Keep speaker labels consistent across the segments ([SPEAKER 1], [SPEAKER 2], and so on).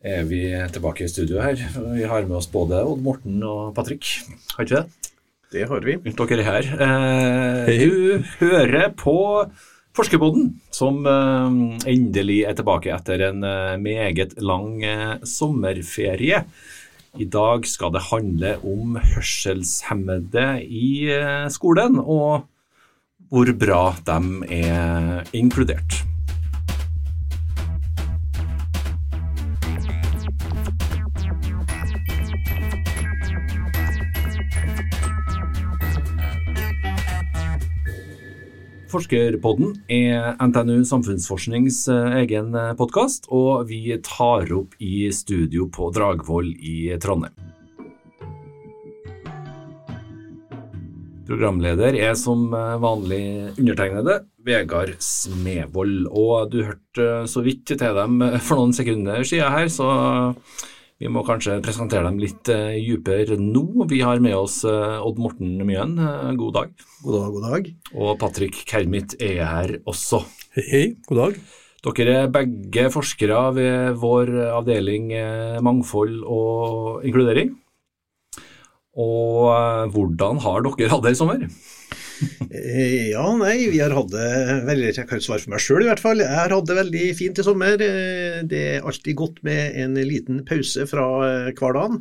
[SPEAKER 1] er vi tilbake i studio her. Vi har med oss både Odd Morten og Patrick. Har ikke det?
[SPEAKER 2] Det har vi.
[SPEAKER 1] Dere er her. Eh, du hører på Forskerboden, som eh, endelig er tilbake etter en eh, meget lang eh, sommerferie. I dag skal det handle om hørselshemmede i eh, skolen, og hvor bra de er inkludert. Forskerpodden er NTNU Samfunnsforsknings eh, egen podkast, og vi tar opp i studio på Dragvoll i Trondheim. Programleder er som eh, vanlig undertegnede Vegard Smevold, og du hørte så vidt til dem for noen sekunder siden her, så vi må kanskje presentere dem litt uh, dypere nå. Vi har med oss uh, Odd Morten Mjøen, uh, god dag.
[SPEAKER 2] God dag, god dag.
[SPEAKER 1] Og Patrick Kermit er her også.
[SPEAKER 3] Hei, hei, god dag.
[SPEAKER 1] Dere er begge forskere ved vår avdeling mangfold og inkludering. Og hvordan har dere hatt det i sommer?
[SPEAKER 2] Eh, ja, nei, vi har hatt det veldig Jeg kan svare for meg sjøl i hvert fall. Jeg har hatt det veldig fint i sommer. Eh, det er alltid godt med en liten pause fra eh, hverdagen.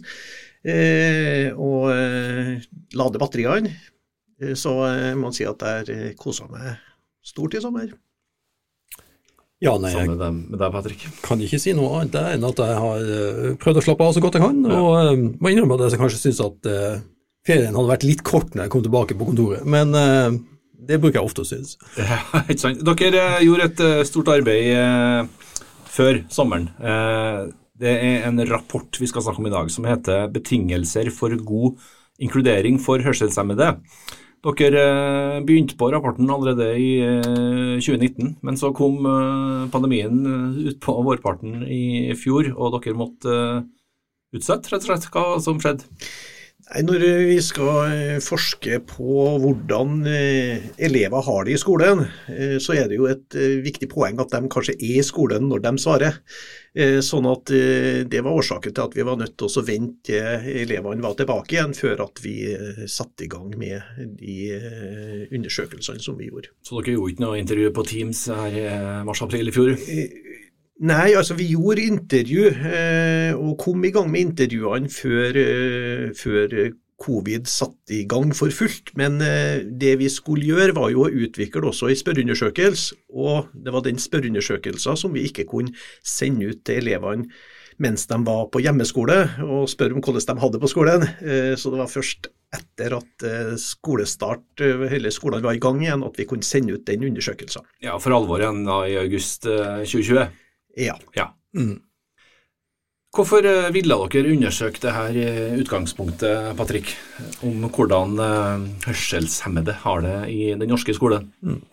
[SPEAKER 2] Og lade batteriene. Så jeg må si at jeg har kosa meg stort i sommer.
[SPEAKER 3] Ja, nei, jeg
[SPEAKER 1] med deg, Patrick.
[SPEAKER 3] kan ikke si noe annet enn at jeg har prøvd å slappe av så godt jeg kan. Ja. Og må innrømme at jeg kanskje syns at ferien hadde vært litt kort når jeg kom tilbake på kontoret, men uh, det bruker jeg ofte å synes.
[SPEAKER 1] Ja, ikke sant. Dere uh, gjorde et uh, stort arbeid før sommeren. det er en rapport vi skal snakke om i dag som heter 'Betingelser for god inkludering for hørselshemmede'. Dere begynte på rapporten allerede i 2019, men så kom pandemien utpå vårparten i fjor, og dere måtte utsette rett og slett hva som skjedde?
[SPEAKER 2] Når vi skal eh, forske på hvordan eh, elever har det i skolen, eh, så er det jo et viktig poeng at de kanskje er i skolen når de svarer. Sånn at Det var årsaken til at vi var nødt til å vente til elevene var tilbake igjen, før at vi satte i gang med de undersøkelsene som vi gjorde.
[SPEAKER 1] Så dere gjorde ikke noe intervju på Teams her i mars-april i fjor?
[SPEAKER 2] Nei, altså vi gjorde intervju, eh, og kom i gang med intervjuene før, eh, før covid satte i gang for fullt. Men eh, det vi skulle gjøre, var jo å utvikle også en spørreundersøkelse. Og det var den spørreundersøkelsen som vi ikke kunne sende ut til elevene mens de var på hjemmeskole, og spørre om hvordan de hadde på skolen. Så det var først etter at skolestart, hele skolen var i gang igjen, at vi kunne sende ut den undersøkelsen.
[SPEAKER 1] Ja, for alvor igjen da i august 2020?
[SPEAKER 2] Ja.
[SPEAKER 1] ja. Mm. Hvorfor eh, ville dere undersøke det her utgangspunktet, Patrick, om hvordan eh, hørselshemmede har det i den norske skolen? Mm.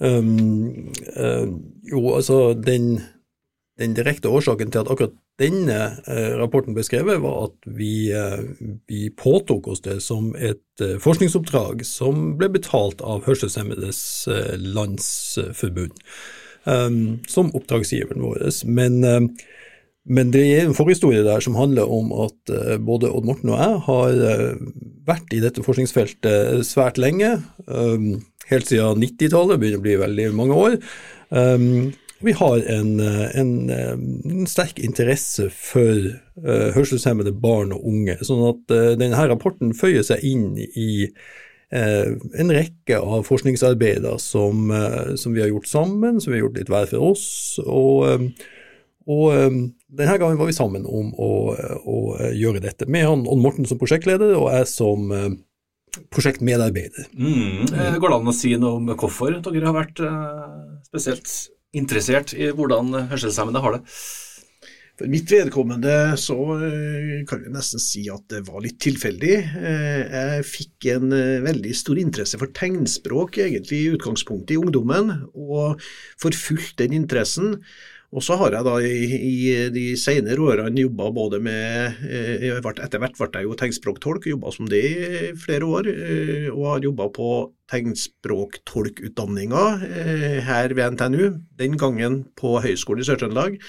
[SPEAKER 3] Um, uh, jo, altså den, den, direkte årsaken til at akkurat denne uh, rapporten ble skrevet, var at vi, uh, vi, påtok oss det som et forskningsoppdrag som ble betalt av Hørselshemmedes Landsforbund um, som oppdragsgiveren vår. Men, um, men, det er en forhistorie der som handler om at uh, både Odd Morten og jeg har uh, vært i dette forskningsfeltet svært lenge. Um, helt siden 90-tallet, begynner å bli veldig mange år. vi har en, en, en, sterk interesse for uh, hørselshemmede barn og unge. sånn at uh, denne rapporten føyer seg inn i en rekke av forskningsarbeider som, eh, som, vi har gjort sammen, som vi har gjort litt hver for oss. Og, eh, og denne gangen var vi sammen om å, å gjøre dette, med han Odd Morten som prosjektleder og jeg som prosjektmedarbeider.
[SPEAKER 1] Mm. Går det an å si noe om hvorfor dere har vært spesielt interessert i hvordan hørselshemmede har det?
[SPEAKER 2] For mitt vedkommende så eh, kan vi nesten si at det var litt tilfeldig. Eh, jeg fikk en eh, veldig stor interesse for tegnspråk egentlig i utgangspunktet i ungdommen, og forfulgt den interessen. Og så har jeg da i, i de senere årene jobba både med Etter hvert ble jeg jo tegnspråktolk, jobba som det i flere år. Og har jobba på tegnspråktolkutdanninga her ved NTNU, den gangen på Høgskolen i Sør-Trøndelag.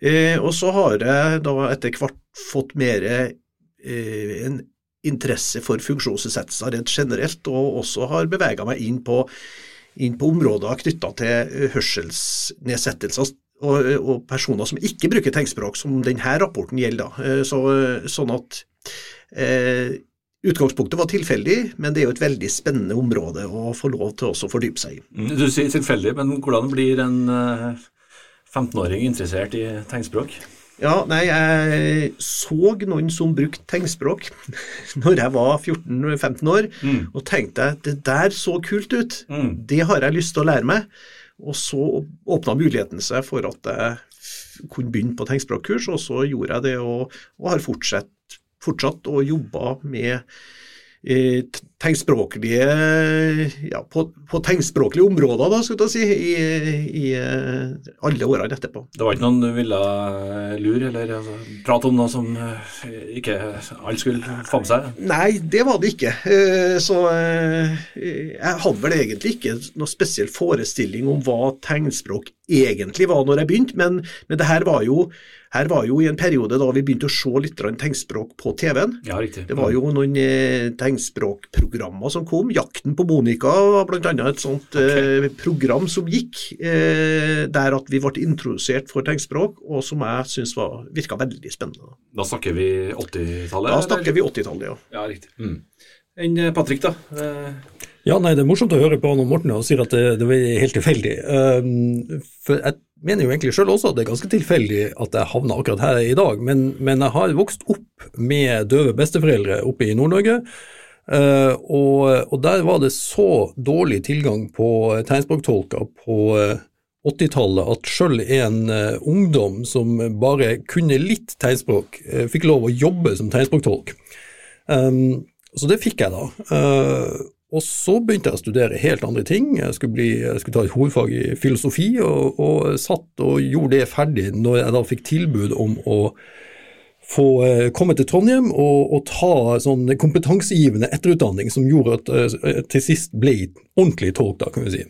[SPEAKER 2] Eh, og så har jeg da etter hvert fått mer eh, en interesse for funksjonsnedsettelser rent generelt, og også har bevega meg inn på, inn på områder knytta til hørselsnedsettelser og, og, personer som ikke bruker tegnspråk, som denne rapporten gjelder. Eh, så, sånn at eh, Utgangspunktet var tilfeldig, men det er jo et veldig spennende område å få lov til også å fordype seg i.
[SPEAKER 1] Mm, du sier tilfeldig, men hvordan blir en 15-åring eh, interessert i tegnspråk?
[SPEAKER 2] Ja, nei, jeg så noen som brukte tegnspråk når jeg var 14-15 år, mm. og tenkte at det der så kult ut. Mm. Det har jeg lyst til å lære meg. Og så åpna muligheten seg for at jeg kunne begynne på tegnspråkkurs, og så gjorde jeg det og, og har fortsatt, fortsatt å jobbe med eh, tegnspråklige ja, på, på, tegnspråklige områder, da, skal jeg si, i, i eh, alle årene etterpå.
[SPEAKER 1] Det var ikke noen du ville lure eller altså, prate om noe som eh, ikke alle skulle få med seg?
[SPEAKER 2] Nei, det var det ikke. Eh, så jeg hadde vel egentlig ikke noe spesiell forestilling om hva tegnspråk egentlig var når jeg begynte, men, men det her var jo her var jo i en periode da vi begynte å se litt tegnspråk på TV-en.
[SPEAKER 1] Ja, riktig.
[SPEAKER 2] Det var jo noen eh, tegnspråkprogrammer som kom. 'Jakten på Monica' var bl.a. et sånt okay. eh, program som gikk, eh, der at vi ble introdusert for tegnspråk, og som jeg syns virka veldig spennende.
[SPEAKER 1] Da snakker vi 80-tallet?
[SPEAKER 2] Da snakker vi 80-tallet, ja.
[SPEAKER 1] ja. Riktig. Mm. Enn eh, Patrick, da? Eh,
[SPEAKER 3] ja, nei, Det er morsomt å høre på og Morten og sier at det, det er helt tilfeldig. Um, for Jeg mener jo egentlig selv også at det er ganske tilfeldig at jeg havna akkurat her i dag, men, men, jeg har vokst opp med døve besteforeldre oppe i Nord-Norge. Uh, og, og, der var det så dårlig tilgang på tegnspråktolker på uh, 80-tallet at selv en ungdom som bare kunne litt tegnspråk, fikk lov å jobbe som tegnspråktolk. Um, så det fikk jeg da. Uh, og så begynte jeg å studere helt andre ting. Jeg skulle, bli, jeg skulle ta et hovedfag i filosofi, og, og, satt og gjorde det ferdig når jeg da fikk tilbud om å få eh, komme til Trondheim og, og ta sånn kompetansegivende etterutdanning som gjorde at jeg eh, til sist ble ordentlig tolk, da, kan vi si.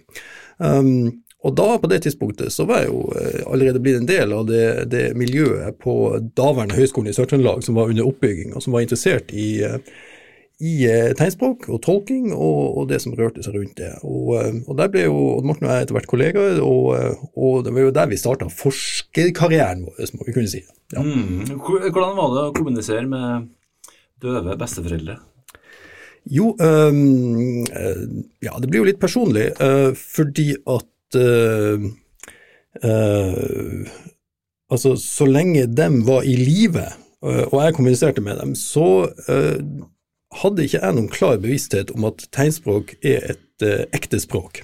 [SPEAKER 3] Um, og da, på det tidspunktet, så var jeg jo eh, allerede blitt en del av det, det miljøet på daværende Høgskolen i Sør-Trøndelag som var under oppbygging, og som var interessert i i eh, tegnspråk og tolking og, og, det som rørte seg rundt det. Og, eh, og der ble jo Odd Morten og jeg etter hvert kollegaer, og, eh, og, det var jo der vi starta forskerkarrieren vår, må vi kunne si.
[SPEAKER 1] Ja. Mm. Hvordan var det å kommunisere med døve besteforeldre?
[SPEAKER 3] Jo, um, ja, det blir jo litt personlig, uh, fordi at uh, uh, Altså, så lenge dem var i live, og jeg kommuniserte med dem, så hadde ikke jeg noen klar bevissthet om at tegnspråk er et uh, ekte språk.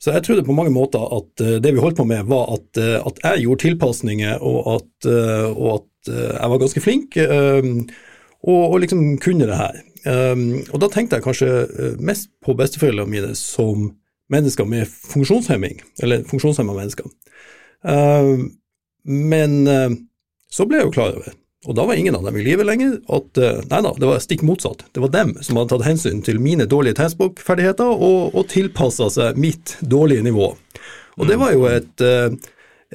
[SPEAKER 3] Så jeg trodde på mange måter at uh, det vi holdt på med, var at, uh, at jeg gjorde tilpasninger, og at, og at jeg var ganske flink, og, og, liksom kunne det her. Um, og da tenkte jeg kanskje mest på besteforeldrene mine som mennesker med funksjonshemming, eller funksjonshemma mennesker. men så ble jeg jo klar over og da var ingen av dem i live lenger. At, eh, nei da, det var stikk motsatt. Det var dem som hadde tatt hensyn til mine dårlige tegnspråkferdigheter og, og tilpassa seg mitt dårlige nivå. Og det var jo et, eh,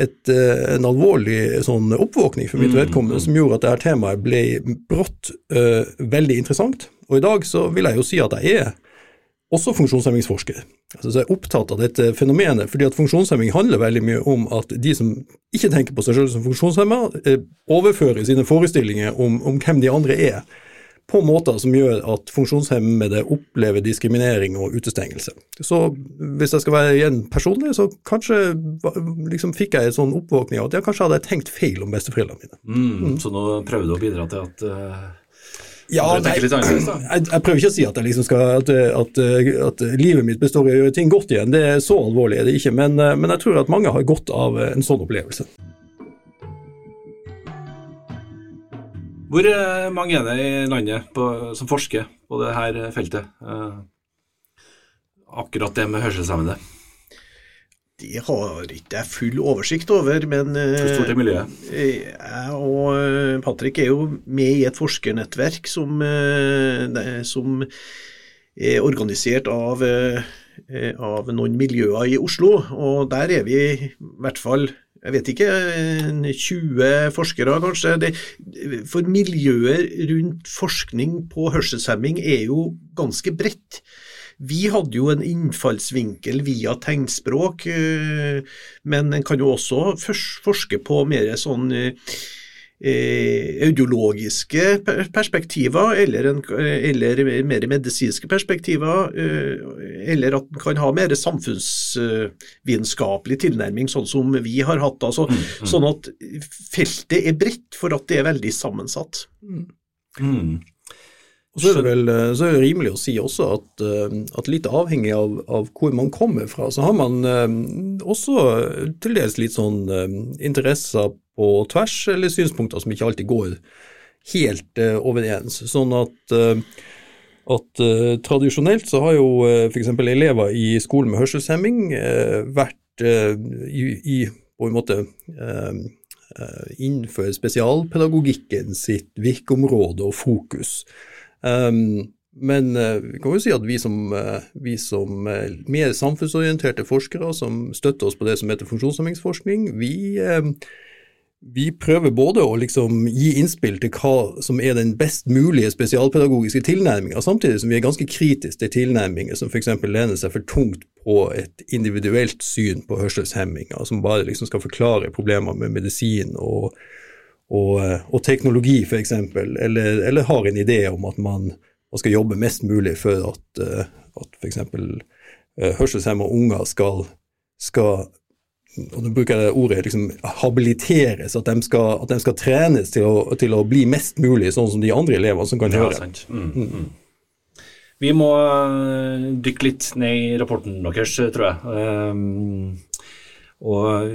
[SPEAKER 3] et, eh, en alvorlig sånn oppvåkning for mitt mm. vedkommende som gjorde at dette temaet ble brått uh, veldig interessant. Og i dag så vil jeg jo si at jeg er også funksjonshemmingsforsker. Altså, så jeg er opptatt av dette fenomenet, fordi at funksjonshemming handler veldig mye om at de som ikke tenker på seg selv som funksjonshemma, eh, overfører sine forestillinger om, om, hvem de andre er, på måter som gjør at funksjonshemmede opplever diskriminering og utestengelse. Så hvis jeg skal være igjen personlig, så kanskje liksom fikk jeg en sånn oppvåkning av at jeg kanskje hadde tenkt feil om besteforeldrene mine.
[SPEAKER 1] Mm, mm. Så nå prøver du å bidra til at uh
[SPEAKER 3] ja, nei, jeg, jeg, prøver ikke å si at, liksom skal, at, at, at, livet mitt består i å gjøre ting godt igjen. Det er Så alvorlig er det ikke. Men, men jeg tror at mange har godt av en sånn opplevelse.
[SPEAKER 1] Hvor eh, mange er det i landet på, som forsker på dette feltet? Eh, akkurat det med hørselshemmede?
[SPEAKER 2] Det har ikke jeg full oversikt over, men
[SPEAKER 1] Hvor stort er miljøet?
[SPEAKER 2] Eh, jeg og eh, Patrick er jo med i et forskernettverk som, eh, som er organisert av, av, noen miljøer i Oslo. Og der er vi i hvert fall jeg vet ikke, 20 forskere kanskje. Det, for miljøet rundt forskning på hørselshemming er jo ganske bredt. Vi hadde jo en innfallsvinkel via tegnspråk, men en kan jo også forske på mer sånn Eh, audiologiske perspektiver, eller, en, eller, mer medisinske perspektiver, eh, eller at en kan ha mer samfunnsvitenskapelig tilnærming, sånn som vi har hatt. Altså, mm, mm. Sånn at feltet er bredt for at det er veldig sammensatt. Mm.
[SPEAKER 3] Og så er, det vel, så er det rimelig å si også at, eh, at litt avhengig av, av, hvor man kommer fra, så har man også til dels litt sånn interesser på tvers, eller synspunkter som ikke alltid går helt overens. Sånn at, at tradisjonelt så har jo f.eks. elever i skolen med hørselshemming vært i, i, på en måte innenfor spesialpedagogikken sitt virkeområde og fokus. Um, men vi kan jo si at vi som, vi som mer samfunnsorienterte forskere som støtter oss på det som heter funksjonshemmingsforskning, vi vi prøver både å liksom gi innspill til hva som er den best mulige spesialpedagogiske tilnærminga, samtidig som vi er ganske kritiske til tilnærminger som f.eks. lener seg for tungt på et individuelt syn på hørselshemminga, som bare liksom skal forklare problemer med medisin og, og, og teknologi f.eks., eller, eller har en idé om at man, man skal jobbe mest mulig for at, at f.eks. Eh, hørselshemma unger skal, skal og nå bruker jeg det ordet, liksom, habiliteres, at de skal, at de skal trenes til å, til å, bli mest mulig sånn som de andre elevene som kan ja, høre. Mm, mm.
[SPEAKER 1] Mm. Vi må dykke litt ned i rapporten deres, tror jeg. Um, og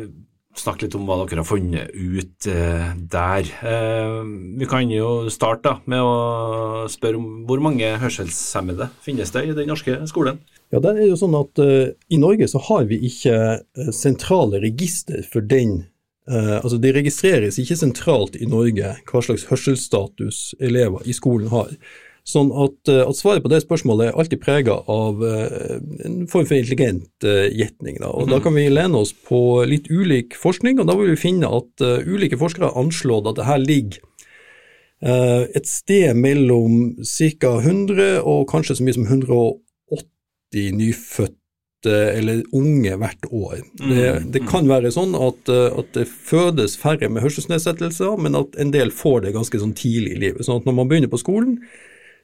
[SPEAKER 1] snakke litt om hva dere har funnet ut eh, der. Eh, vi kan jo starte da, med å spørre om hvor mange hørselshemmede finnes det i den norske skolen?
[SPEAKER 3] Ja, det er jo sånn at eh, I Norge så har vi ikke uh, sentrale register for den. Uh, altså Det registreres ikke sentralt i Norge hva slags hørselsstatus elever i skolen har. Sånn at, at svaret på det spørsmålet er alltid prega av en form for intelligent gjetning. Da. Og mm. da kan vi lene oss på litt ulik forskning, og da vil vi finne at ulike forskere har anslått at det her ligger et sted mellom ca. 100 og kanskje så mye som 180 nyfødte eller unge hvert år. Det, mm, det mm. kan være sånn at, eh, at, det fødes færre med hørselsnedsettelser, men at en del får det ganske sånn tidlig i livet. Sånn at når man begynner på skolen,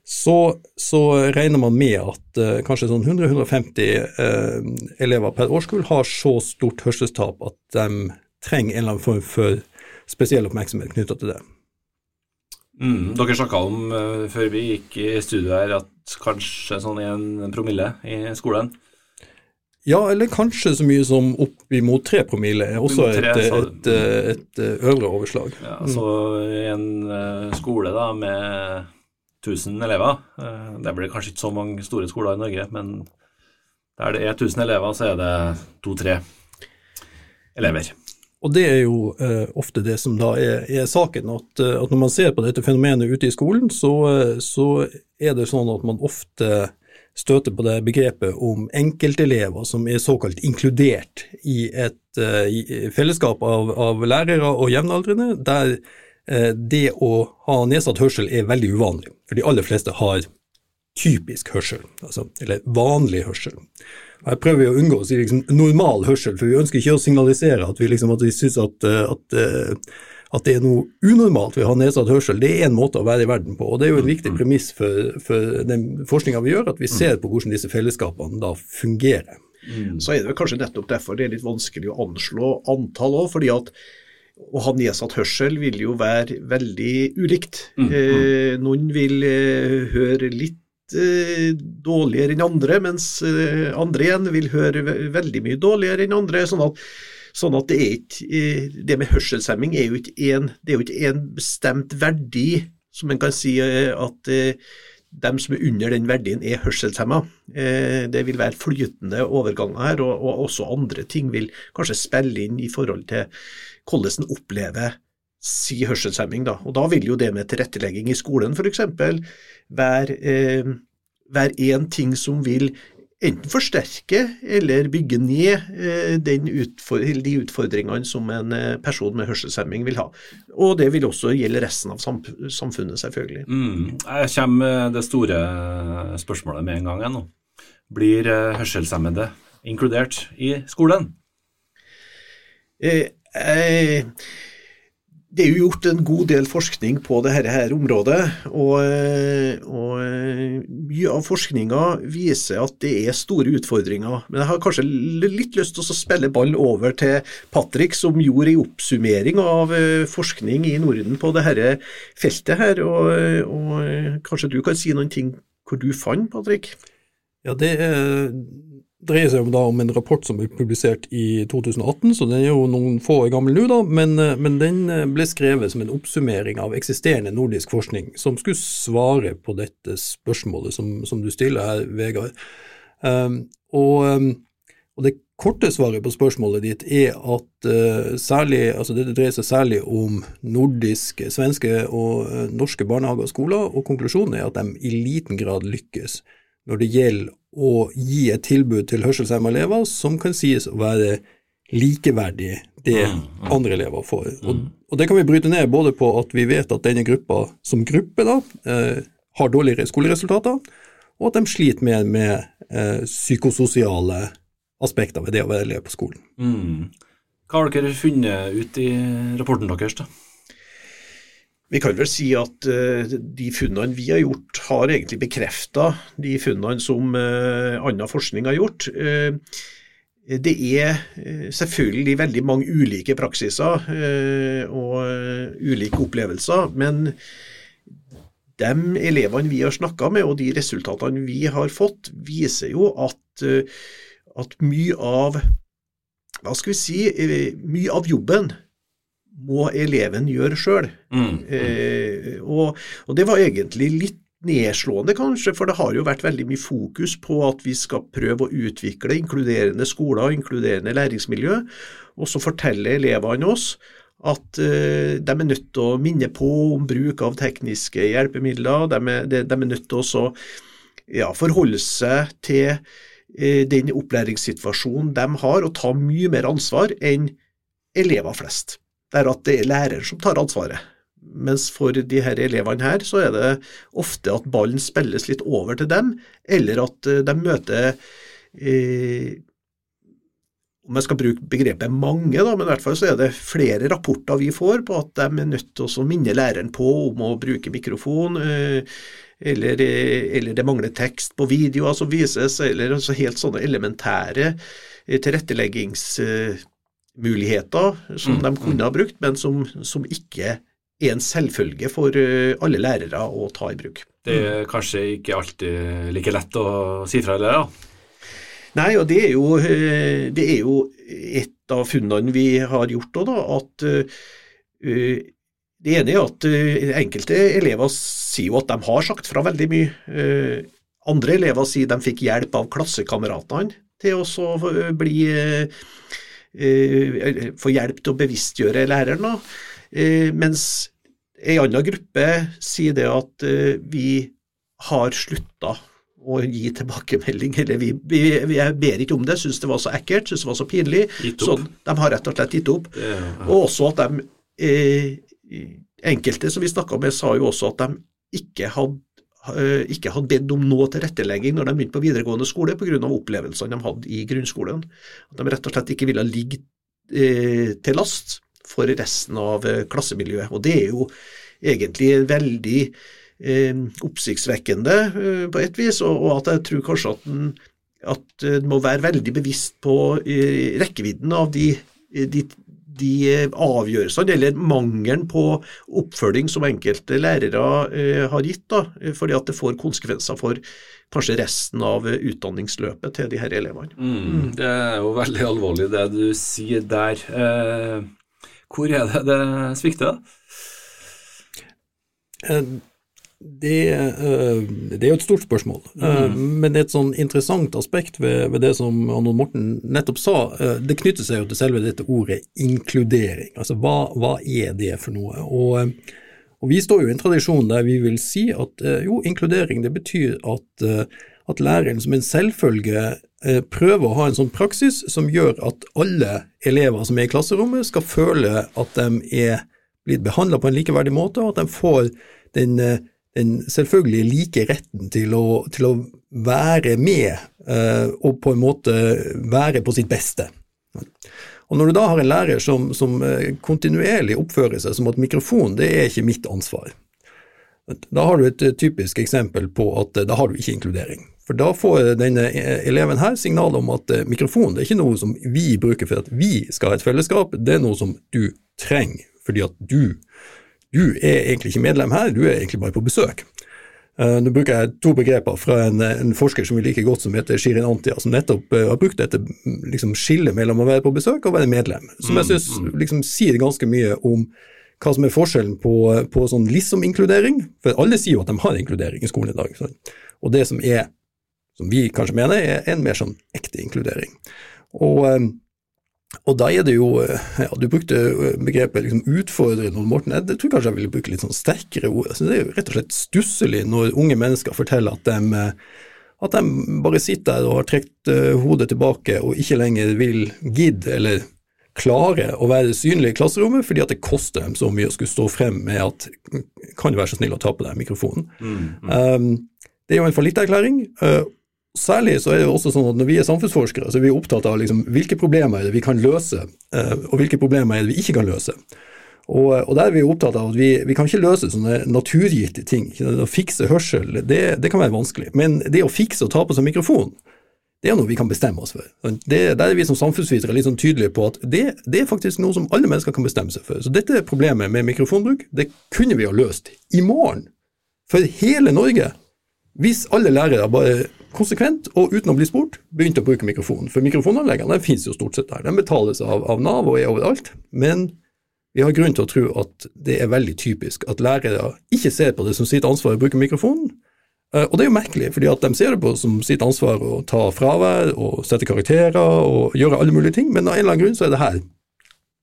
[SPEAKER 3] så, så regner man med at uh, kanskje sånn 100-150 uh, eh, elever per årskull har så stort hørselstap at de trenger en eller annen form for spesiell oppmerksomhet knytta til det.
[SPEAKER 1] Mm, dere snakka om uh, før vi gikk i studio her at kanskje sånn en promille i skolen?
[SPEAKER 3] Ja, eller kanskje så mye som opp imot tre promille er også tre, et, et, et, et, øvre overslag.
[SPEAKER 1] Ja, mm. Så i en skole da med 1000 elever, uh, det blir kanskje ikke så mange store skoler i Norge, men der det er 1000 elever, så er det to-tre elever.
[SPEAKER 3] Og det er jo eh, ofte det som da er, er saken, at, eh, at, når man ser på dette fenomenet ute i skolen, så, eh, så, er det sånn at man ofte støter på det begrepet om enkeltelever som er såkalt inkludert i et uh, i fellesskap av, av, lærere og jevnaldrende, der det å ha nedsatt hørsel er veldig uvanlig. For de aller fleste har typisk hørsel, altså, eller vanlig hørsel. Her prøver vi å unngå å si liksom, normal hørsel, for vi ønsker ikke å signalisere at vi, liksom, at vi syns at, eh, at, eh, at, det er noe unormalt ved å ha nedsatt hørsel. Det er en måte å være i verden på, og det er jo en viktig premiss for, for den forskninga vi gjør, at vi ser på hvordan disse fellesskapene da fungerer.
[SPEAKER 2] Mm. Så er det kanskje nettopp derfor det er litt vanskelig å anslå antall òg, fordi at å ha nedsatt hørsel vil jo være veldig ulikt. Mm. mm. Eh, noen vil eh, høre litt Eh, dårligere enn andre, mens eh, andre igjen vil høre veldig mye dårligere enn andre. sånn at, sånn at det, er ikke, eh, det med hørselshemming er jo ikke en, det er jo ikke en bestemt verdi som en kan si at dem som er under den verdien er hørselshemma. Det vil være flytende overganger her, og, og også andre ting vil kanskje spille inn i forhold til hvordan en opplever si hørselshemming. Da. Og da vil jo det med tilrettelegging i skolen f.eks. være eh, én ting som vil enten forsterke eller bygge ned eh, utfor de utfordringene som en eh, person med hørselshemming vil ha. Og det vil også gjelde resten av samfunnet, selvfølgelig.
[SPEAKER 1] Mm. Jeg kommer det store spørsmålet med en gang. nå. Blir hørselshemmede inkludert i skolen?
[SPEAKER 2] Eh, eh, det er jo gjort en god del forskning på dette her området, og, eh, og eh, mye av forskninga viser at det er store utfordringer. Men jeg har kanskje litt lyst til å spille ball over til Patrick, som gjorde en oppsummering av eh, forskning i Norden på dette feltet her. Og, og kanskje du kan si noen ting hvor du fant, Patrick?
[SPEAKER 3] Ja, det dreier seg da om en rapport som ble publisert i 2018, så den er jo noen få år gammel nå, da, men, eh, men, den eh, ble skrevet som en oppsummering av eksisterende nordisk forskning som skulle svare på dette spørsmålet som, som du stiller her, Vegard. Um, og, um, og, det korte svaret på spørsmålet ditt er at uh, særlig, altså det dreier seg særlig om nordiske, svenske og uh, norske barnehager og skoler, og konklusjonen er at de i liten grad lykkes når det gjelder å gi et tilbud til hørselshemmede elever som kan sies å være likeverdig det mm, mm. andre elever får. Og, mm. og, Det kan vi bryte ned både på at vi vet at denne gruppa som gruppe da, eh, har dårligere skoleresultater, og at de sliter mer med eh, psykososiale aspekter ved det å være elev på skolen.
[SPEAKER 1] Mm. Hva har dere funnet ut i rapporten deres? da?
[SPEAKER 2] Vi kan vel si at uh, de funnene vi har gjort, har egentlig bekrefta de funnene som uh, annen forskning har gjort. Uh, det er selvfølgelig veldig mange ulike praksiser og ulike opplevelser, men de elevene vi har snakka med, og de resultatene vi har fått, viser jo at, at mye av hva skal vi si, mye av jobben må eleven gjøre sjøl. Mm. Eh, og, og, det var egentlig litt nedslående, kanskje, for det har jo vært veldig mye fokus på at vi skal prøve å utvikle inkluderende skoler og inkluderende læringsmiljø, og så forteller elevene oss at eh, de er nødt til å minne på om bruk av tekniske hjelpemidler, de er, de, de er nødt til å ja, forholde seg til eh, den opplæringssituasjonen de har, og ta mye mer ansvar enn elever flest det er at det er læreren som tar ansvaret. Mens for de her elevene her, så er det ofte at ballen spilles litt over til dem, eller at eh, de møter eh, om jeg skal bruke begrepet mange, da, men i hvert fall så er det flere rapporter vi får på at de er nødt til å minne læreren på om å bruke mikrofon, eh, eller, eh, eller, det mangler tekst på videoer som vises, eller altså helt sånne elementære eh, tilretteleggings muligheter som mm. de kunne ha brukt, men som, som ikke er en selvfølge for eh, alle lærere å ta i bruk.
[SPEAKER 1] Det er kanskje ikke alltid like lett å si fra, lærere?
[SPEAKER 2] Nei, og det er jo, eh, det er jo et av funnene vi har gjort òg, da, at det ene er at enkelte elever sier jo at de har sagt fra veldig mye. Andre elever sier de fikk hjelp av klassekameratene til å bli Eh, få hjelp til å bevisstgjøre læreren. Eh, mens ei anna gruppe sier det at eh, vi har slutta å gi tilbakemelding, eller vi, vi, vi ber ikke om det, syns det var så ekkelt, syns det var så pinlig. Sånn, de har rett og slett gitt opp. Ja, ja. Og også at de eh, Enkelte som vi snakka med, sa jo også at de ikke hadde Eh, ikke hadde bedt om noe tilrettelegging når de begynte på videregående skole pga. opplevelsene de hadde i grunnskolen. At de rett og slett ikke ville ligge eh, til last for resten av eh, klassemiljøet. Og det er jo egentlig veldig eh, oppsiktsvekkende eh, på et vis, og, at jeg tror kanskje at en, at må være veldig bevisst på eh, rekkevidden av de, de de avgjørelsene, eller mangelen på oppfølging som enkelte lærere eh, har gitt, da, fordi at det får konsekvenser for kanskje resten av utdanningsløpet til de her elevene.
[SPEAKER 1] Mm, mm. det er jo veldig alvorlig det du sier der. Eh, hvor er det det svikter?
[SPEAKER 3] Eh, det, eh, det, er jo et stort spørsmål, eh, mm. men et sånn interessant aspekt ved, ved det som Arnold Morten nettopp sa. Eh, det knytter seg jo til selve dette ordet inkludering. Altså hva, hva er det for noe? Og, og, Vi står jo i en tradisjon der vi vil si at jo, inkludering det betyr at, at læreren som en selvfølge prøver å ha en sånn praksis som gjør at alle elever som er i klasserommet, skal føle at de er blitt behandla på en likeverdig måte, og at de får den, den selvfølgelig like retten til å, til å være med eh, og på en måte være på sitt beste. Og Når du da har en lærer som, som kontinuerlig oppfører seg som at mikrofon det er ikke mitt ansvar, da har du et typisk eksempel på at da har du ikke inkludering. For da får denne eleven her signal om at mikrofon det er ikke noe som vi bruker for at vi skal ha et fellesskap, det er noe som du trenger fordi at du, du er egentlig ikke medlem her, du er egentlig bare på besøk. Uh, nå bruker jeg to begreper fra en, en, forsker som vi liker godt, som heter Shirin Antia, som nettopp uh, har brukt dette liksom, skillet mellom å være på besøk og være medlem, som jeg mm, syns liksom, sier ganske mye om hva som er forskjellen på, på sånn liksom-inkludering, for alle sier jo at de har inkludering i skolen i dag, sånn. og det som er, som vi kanskje mener, er en mer sånn ekte inkludering. Og um, og da er det jo eh, ja, Du brukte eh, begrepet liksom utfordrende, Morten. Jeg tror kanskje jeg ville bruke litt sånn sterkere ord. Så det er jo rett og slett stusslig når unge mennesker forteller at de, eh, at de bare sitter der og har trukket hodet tilbake og ikke lenger vil gidde eller klare å være synlige i klasserommet fordi at det koster dem så mye å skulle stå frem med at kan du være så snill å ta på deg mikrofonen. Mm, mm. Um, det er jo en fallitterklæring, Særlig så er det også sånn at når vi er samfunnsforskere, så er vi opptatt av liksom, hvilke problemer er det vi kan løse, eh, og hvilke problemer er det vi ikke kan løse. Og, og der er vi opptatt av at vi, vi kan ikke løse sånne naturgitte ting. Å fikse hørsel, det, det, kan være vanskelig. Men det å fikse og ta på seg mikrofon, det er noe vi kan bestemme oss for. Det, der er vi som samfunnsvitere litt sånn tydelige på at det, det, er faktisk noe som alle mennesker kan bestemme seg for. Så dette problemet med mikrofonbruk, det kunne vi ha løst i morgen. For hele Norge. Hvis alle lærere bare konsekvent og uten å bli spurt begynte å bruke mikrofonen. For mikrofonanleggene finnes jo stort sett der. De betales av, av, Nav og er overalt. Men vi har grunn til å tro at det er veldig typisk at lærere ikke ser på det som sitt ansvar å bruke mikrofonen. Eh, og det er jo merkelig, fordi at de ser det på som sitt ansvar å ta fravær og sette karakterer og gjøre alle mulige ting, men av en eller annen grunn så er det her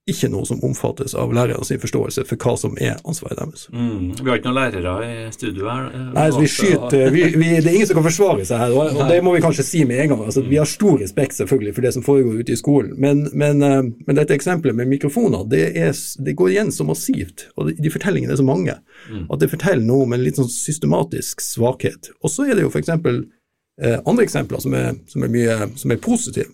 [SPEAKER 3] ikke noe som omfattes av lærernes forståelse for hva som er ansvaret deres.
[SPEAKER 1] Mm. Vi har ikke noen lærere i studio her?
[SPEAKER 3] Eh, Nei, vi skyter, vi, vi, Det er ingen som kan forsvare seg her, og, og det må vi kanskje si med en gang. Altså, vi har stor respekt selvfølgelig for det som foregår ute i skolen, men, men, eh, men dette eksempelet med mikrofoner det, er, det, går igjen så massivt, og de fortellingene er så mange, mm. at det forteller noe om en litt sånn systematisk svakhet. Og så er det jo f.eks. Eh, andre eksempler som er, som er, mye, som er positive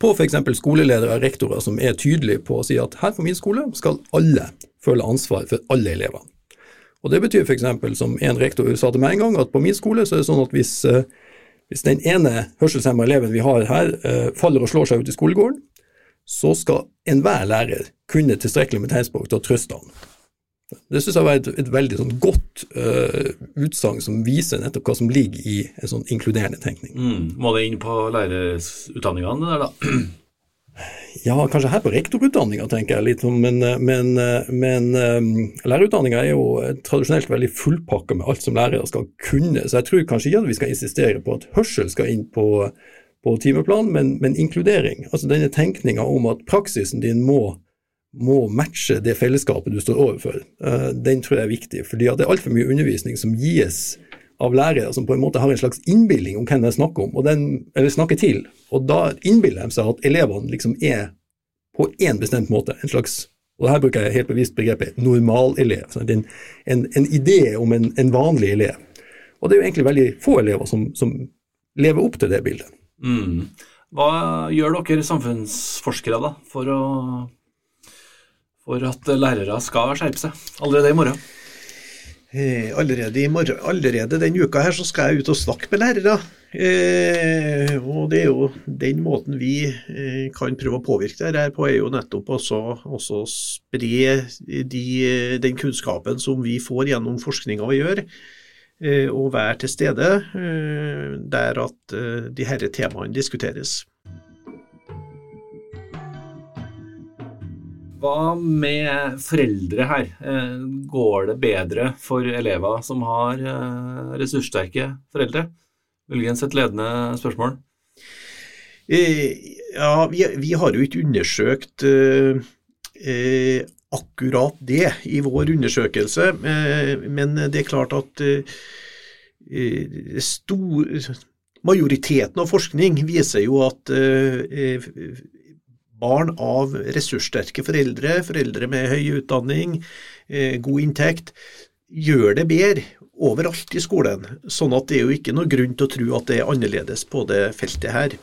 [SPEAKER 3] på f.eks. skoleledere og rektorer som er tydelige på å si at her på min skole skal alle føle ansvar for alle elever. Og Det betyr f.eks. som en rektor sa til meg en gang, at på min skole så er det sånn at hvis, eh, hvis den ene hørselshemma eleven vi har her, eh, faller og slår seg ut i skolegården, så skal enhver lærer kunne tilstrekkelig med tegnspråk til å trøste han. Det synes jeg var et, et veldig sånn godt uh, utsagn som viser nettopp hva som ligger i en sånn inkluderende tenkning.
[SPEAKER 1] Mm. Må det inn på lærerutdanningene der, da?
[SPEAKER 3] Ja, kanskje her på rektorutdanninga, tenker jeg litt om, men, men, men um, lærerutdanninga er jo tradisjonelt veldig fullpakka med alt som lærere skal kunne, så jeg tror kanskje ikke at vi skal insistere på at hørsel skal inn på, på timeplan, men, men inkludering. Altså denne tenkninga om at praksisen din må må matche det fellesskapet du står overfor, eh, den tror jeg er viktig. fordi det er altfor mye undervisning som gis av lærere som på en måte har en slags innbilning om hvem de snakker om, den, eller snakker til. Og da innbiller de seg at elevene liksom er på én bestemt måte. En slags, og her bruker jeg helt bevisst begrepet normalelev. En, en, en idé om en, en, vanlig elev. Og det er jo egentlig veldig få elever som, som lever opp til det bildet.
[SPEAKER 1] Mm. Hva gjør dere samfunnsforskere da, for å for at lærere skal skjerpe seg allerede i morgen?
[SPEAKER 2] Eh, allerede, i morgen, allerede den uka her så skal jeg ut og snakke med lærere. Eh, og det er jo den måten vi eh, kan prøve å påvirke det her på, er jo nettopp også, også spre de, den kunnskapen som vi får gjennom forskninga vi gjør, eh, og være til stede eh, der at eh, de disse temaene diskuteres.
[SPEAKER 1] Hva med foreldre her? Eh, går det bedre for elever som har eh, ressurssterke foreldre? Muligens et ledende spørsmål?
[SPEAKER 2] Eh, ja, vi, vi har jo ikke undersøkt eh, akkurat det i vår undersøkelse, men det er klart at stor, majoriteten av forskning viser jo at barn av ressurssterke foreldre, foreldre med høy utdanning, god inntekt, gjør det bedre overalt i skolen. Sånn at det er jo ikke noe grunn til å tro at det er annerledes på det feltet her.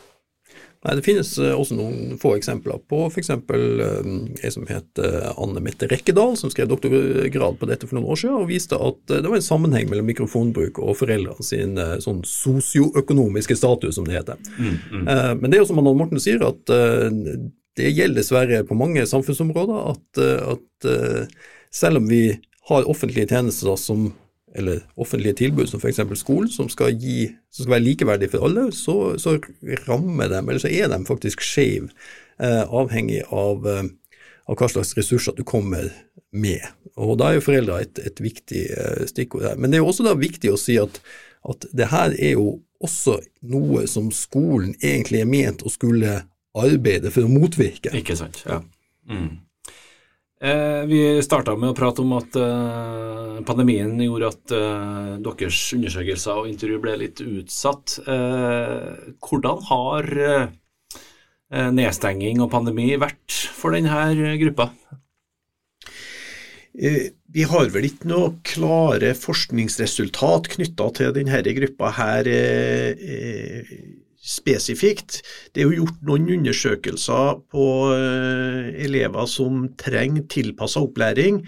[SPEAKER 3] Nei, Det finnes eh, også noen få eksempler på f.eks. Eh, ei som het eh, Anne Mette Rekkedal, som skrev doktorgrad på dette for noen år siden, og viste at det var en sammenheng mellom mikrofonbruk og foreldrene sin sånn sosioøkonomiske status, som det heter. Mm, mm. Men det er jo som Anne Morten sier, at det gjelder dessverre på mange samfunnsområder at, at selv om vi har offentlige tjenester som eller offentlige tilbud som f.eks. skolen, som skal, gi, som skal være likeverdige for alle, så, så, rammer dem, eller så er de faktisk skeive, eh, avhengig av, eh, av, hva slags ressurser du kommer med. Og Da er jo foreldre et, et viktig eh, stikkord her. Men det er jo også da viktig å si at, at det her er jo også noe som skolen egentlig er ment å skulle arbeide for å motvirke.
[SPEAKER 1] Ikke sant, ja. Mm. Eh, vi starta med å prate om at eh, pandemien gjorde at eh, deres undersøkelser og intervju ble litt utsatt. Hvordan har nedstenging og pandemi vært for denne gruppa?
[SPEAKER 2] Vi har vel ikke noe klare forskningsresultat knytta til denne gruppa her spesifikt. Det er jo gjort noen undersøkelser på uh, elever som trenger tilpassa opplæring.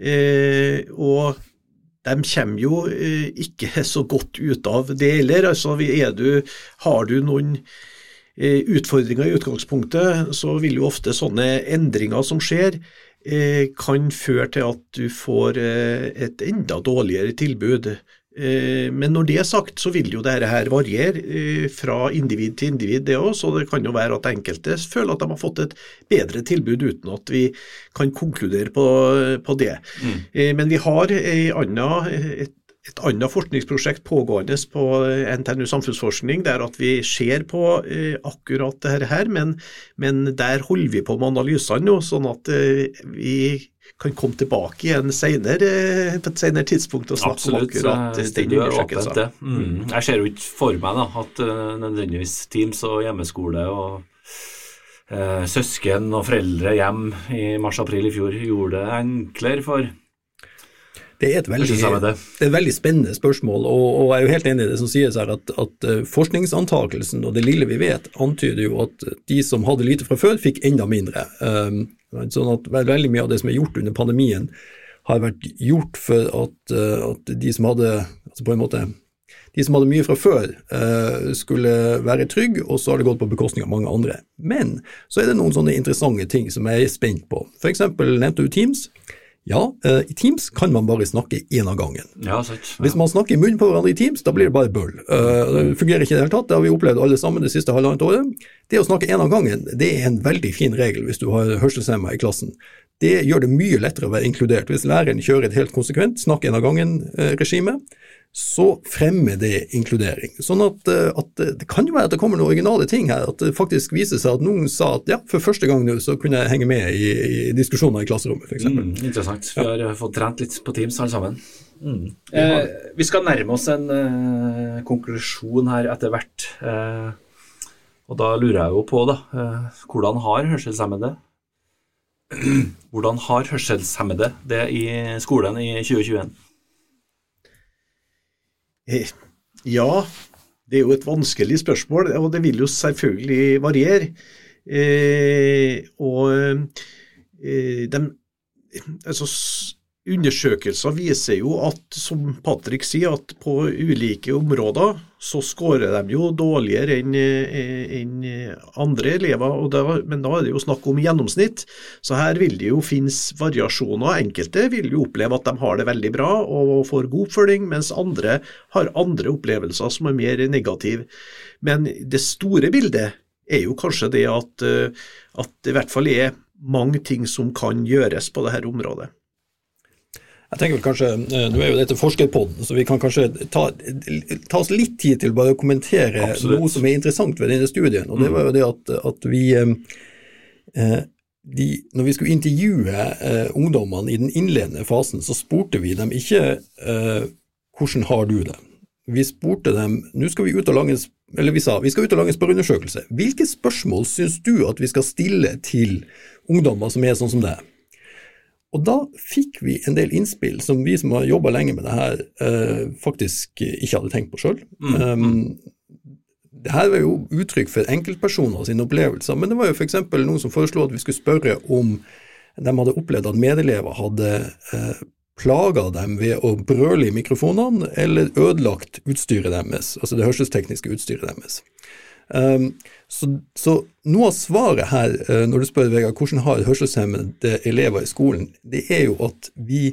[SPEAKER 2] Uh, og de kommer jo uh, ikke så godt ut av det heller. Altså, har du noen utfordringer i utgangspunktet, så vil jo ofte sånne endringer som skjer, kan føre til at du får et enda dårligere tilbud. Eh, men når det er sagt, så vil jo dette her variere eh, fra individ til individ, det òg. Så det kan jo være at enkelte føler at de har fått et bedre tilbud uten at vi kan konkludere på, på det. Mm. Eh, men vi har anna, et, et annet forskningsprosjekt pågående på NTNU samfunnsforskning, der at vi ser på akkurat dette her, men, men der holder vi på med analysene nå, sånn at vi kan komme tilbake igjen senere, på et senere tidspunkt og snakke
[SPEAKER 1] Absolutt,
[SPEAKER 2] om akkurat den undersøkelsen.
[SPEAKER 1] Mm. mm. Jeg ser jo ikke for meg da, at uh, nødvendigvis Teams og hjemmeskole og uh, søsken og foreldre hjem i mars-april i fjor gjorde det enklere for
[SPEAKER 3] det er et veldig, det er et veldig spennende spørsmål, og, og, jeg er jo helt enig i det som sies her, at, at eh, forskningsantakelsen og det lille vi vet, antyder jo at de som hadde lite fra før, fikk enda mindre. Um, sånn at Veldig mye av det som er gjort under pandemien, har vært gjort for at, uh, at de som hadde altså på en måte, de som hadde mye fra før, uh, skulle være trygge, og så har det gått på bekostning av mange andre. Men så er det noen sånne interessante ting som jeg er spent på. Eksempel nevnte du Teams. Ja, uh, i Teams kan man bare snakke én av gangen.
[SPEAKER 1] Ja, sant. Ja.
[SPEAKER 3] Hvis man snakker i munnen på hverandre i Teams, da blir det bare bøll. Uh, det fungerer ikke i det hele tatt, det har vi opplevd alle sammen det siste halvannet året. Det å snakke én av gangen, det er en veldig fin regel hvis du har hørselshemma i klassen. Det gjør det mye lettere å være inkludert. Hvis læreren kjører et helt konsekvent snakk én av gangen-regime, så fremmer det inkludering. Sånn at, eh, at, Det kan jo være at det kommer noen originale ting her. At det faktisk viser seg at noen sa at ja, for første gang nå så kunne jeg henge med i, i diskusjoner i klasserommet, f.eks. Mm,
[SPEAKER 1] interessant. Vi har ja. fått trent litt på Teams alle sammen. Mm. Eh, vi skal nærme oss en eh, konklusjon her etter hvert. Eh, og da lurer jeg jo på, da, eh, hvordan har hørselshemmede hvordan har hørselshemmede det i skolen i 2021?
[SPEAKER 2] Eh, ja, det er jo et vanskelig spørsmål, og det vil jo selvfølgelig variere. Eh, og eh, de, altså, Undersøkelser viser jo at, som Patrick sier, at på ulike områder så skårer de jo dårligere enn en andre elever, da, men da er det jo snakk om gjennomsnitt. Så her vil det jo finnes variasjoner. Enkelte vil jo oppleve at de har det veldig bra og får god oppfølging, mens andre har andre opplevelser som er mer negative. Men det store bildet er jo kanskje det at, at det i hvert fall er mange ting som kan gjøres på dette området.
[SPEAKER 3] Jeg tenker vel kanskje, eh, Nå er jo dette forskerpodden, så vi kan kanskje ta, ta, oss litt tid til bare å kommentere Absolutt. noe som er interessant ved denne studien. og Det mm. var jo det at, at vi eh, eh, de, Når vi skulle intervjue ungdommene i den innledende fasen, så spurte vi dem ikke hvordan har du det. vi spurte dem nå skal vi ut og lage en eller vi sa vi skal ut og lage en spørreundersøkelse. Hvilke spørsmål syns du at vi skal stille til ungdommer som er sånn som deg? Og da fikk vi en del innspill som vi som har jobba lenge med det her, eh, faktisk ikke hadde tenkt på sjøl. Mm. Um, det her var jo uttrykk for enkeltpersoner sine opplevelser, men det var jo f.eks. noen som foreslo at vi skulle spørre om de hadde opplevd at medelever hadde eh, plaga dem ved å brøle i mikrofonene eller ødelagt utstyret deres, altså det hørselstekniske utstyret deres. Um, så, så, noe av svaret her, uh, når du spør Vegard, hvordan har hørselshemmede elever i skolen, det er jo at vi,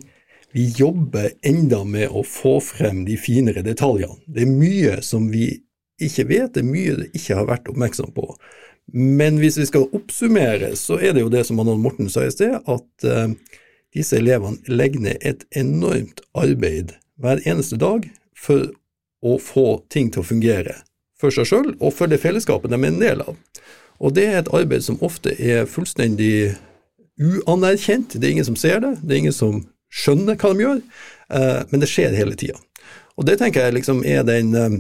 [SPEAKER 3] vi jobber enda med å få frem de finere detaljene. Det er mye som vi ikke vet, det er mye det ikke har vært oppmerksom på. Men hvis vi skal oppsummere, så er det jo det som Anon Morten sa i sted, at uh, disse elevene legger ned et enormt arbeid hver eneste dag for å få ting til å fungere for seg sjøl og for det fellesskapet de er en del av. Og det er et arbeid som ofte er fullstendig uanerkjent. Det er ingen som ser det, det er ingen som skjønner hva de gjør, eh, men det skjer hele tida. Og det tenker jeg liksom er den eh,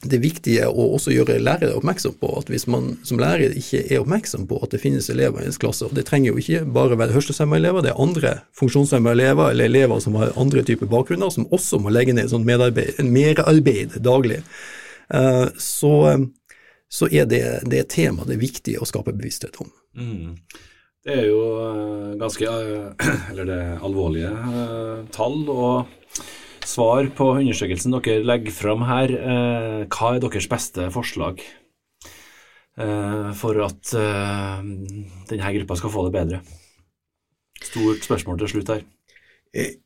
[SPEAKER 3] det viktige å også gjøre lærere oppmerksom på at hvis man som lærer ikke er oppmerksom på at det finnes elever i ens klasse, og det trenger jo ikke bare være hørselshemmede elever, det er andre funksjonshemmede elever eller elever som har andre typer bakgrunner, som også må legge ned sånt merarbeid daglig, så, så er det, det er tema det er viktig å skape bevissthet om. Mm.
[SPEAKER 1] Det er jo eh, ganske eh, eller det er alvorlige tall. og svar på undersøkelsen dere legger fram her. Eh, hva er deres beste forslag eh, for at eh, denne gruppa skal få det bedre? Stort spørsmål til slutt her.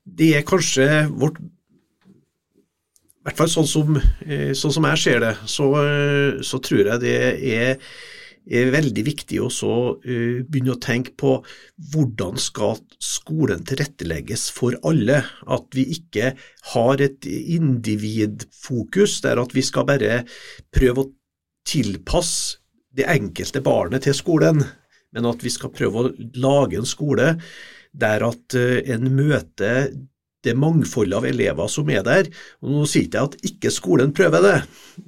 [SPEAKER 2] Det er kanskje vårt i hvert fall sånn som, sånn som jeg ser det, så, så tror jeg det er er veldig viktig å uh, begynne å tenke på hvordan skal skolen tilrettelegges for alle. At vi ikke har et individfokus der at vi skal bare prøve å tilpasse det enkelte barnet til skolen, men at vi skal prøve å lage en skole der at en møter det mangfoldet av elever som er der. Og Nå sier jeg at ikke skolen prøver det,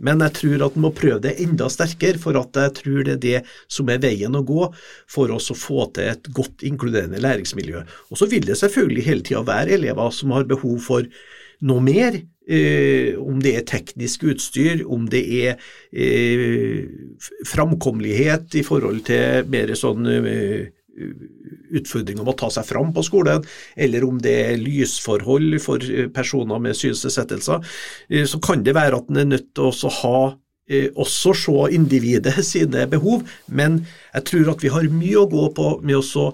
[SPEAKER 2] men jeg tror at den må prøve det enda sterkere, for at jeg tror det er det som er veien å gå for oss å få til et godt inkluderende læringsmiljø. Og Så vil det selvfølgelig hele tida være elever som har behov for noe mer, eh, om det er teknisk utstyr, om det er eh, framkommelighet i forhold til mer sånn eh, utfordring om å ta seg fram på skolen, eller om det er lysforhold for eh, personer med synsnedsettelser, eh, så kan det være at en er nødt til å ha eh, også se individet sine behov, men jeg tror at vi har mye å gå på med å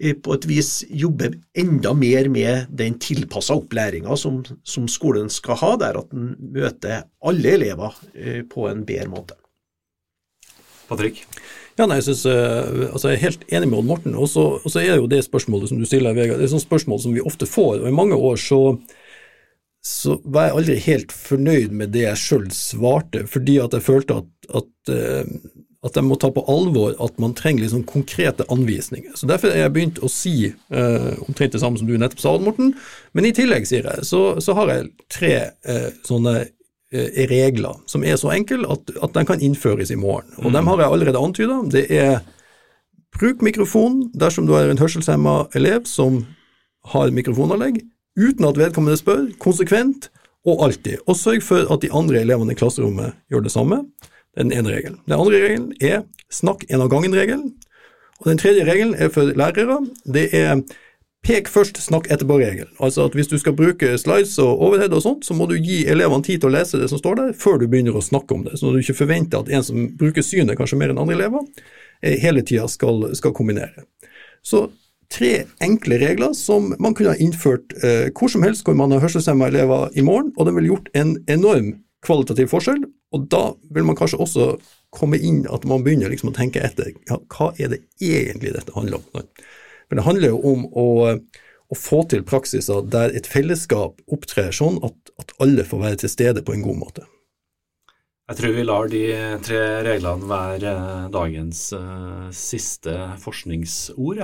[SPEAKER 2] på et vis jobbe enda mer med den tilpassa opplæringa som, som, skolen skal ha, der at den møter alle elever på en bedre måte.
[SPEAKER 1] Patrick?
[SPEAKER 3] Ja, nei, jeg, synes, uh, altså jeg er helt enig med Odd Morten. Og så er jo det spørsmålet som du stiller, Vegard. Det er sånn spørsmål som vi ofte får. og I mange år så, så var jeg aldri helt fornøyd med det jeg sjøl svarte, fordi at jeg følte at, at, uh, at jeg må ta på alvor at man trenger liksom konkrete anvisninger. Så Derfor har jeg begynt å si eh, omtrent det samme som du nettopp sa, Odd Morten. Men i tillegg, sier jeg, så, så har jeg tre sånne Eh, regler som er så enkle at, at de kan innføres i morgen. Og mm. dem har jeg allerede antyda. Det er bruk mikrofon dersom du er en hørselshemma elev som har mikrofonanlegg, uten at vedkommende spør, konsekvent og alltid. Og sørg for at de andre elevene i klasserommet gjør det samme. Det er den ene regelen. Den andre regelen er snakk en av gangen-regelen. Og den tredje regelen er for lærere. Det er Pek først, snakk etterpå-regel. Altså at hvis du skal bruke slides og overhead og sånt, så må du gi elevene tid til å lese det som står der, før du begynner å snakke om det. Så du ikke forventer at en som bruker synet kanskje mer enn andre elever, eh, hele tida skal, skal, kombinere. Så tre enkle regler som man kunne ha innført eh, hvor som helst hvor man har hørselshemma elever i morgen, og det ville gjort en enorm kvalitativ forskjell. Og da vil man kanskje også komme inn at man begynner liksom å tenke etter ja, hva er det egentlig dette handler om. Men det handler jo om å, å få til praksiser der et fellesskap opptrer sånn at, at alle får være til stede på en god måte.
[SPEAKER 1] Jeg tror vi lar de tre reglene være dagens uh, siste forskningsord.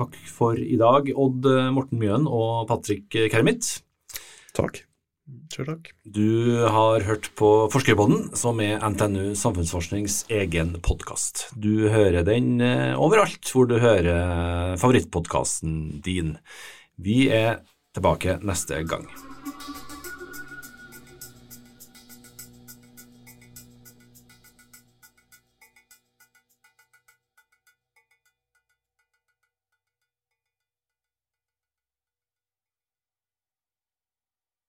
[SPEAKER 1] Takk for i dag, Odd Morten Mjøen og Patrick Kermit.
[SPEAKER 3] Takk.
[SPEAKER 2] Sjøl takk.
[SPEAKER 1] Du har hørt på Forskerpodden, som er NTNU Samfunnsforsknings egen podkast. Du hører den eh, overalt hvor du hører favorittpodkasten din. Vi er tilbake neste gang.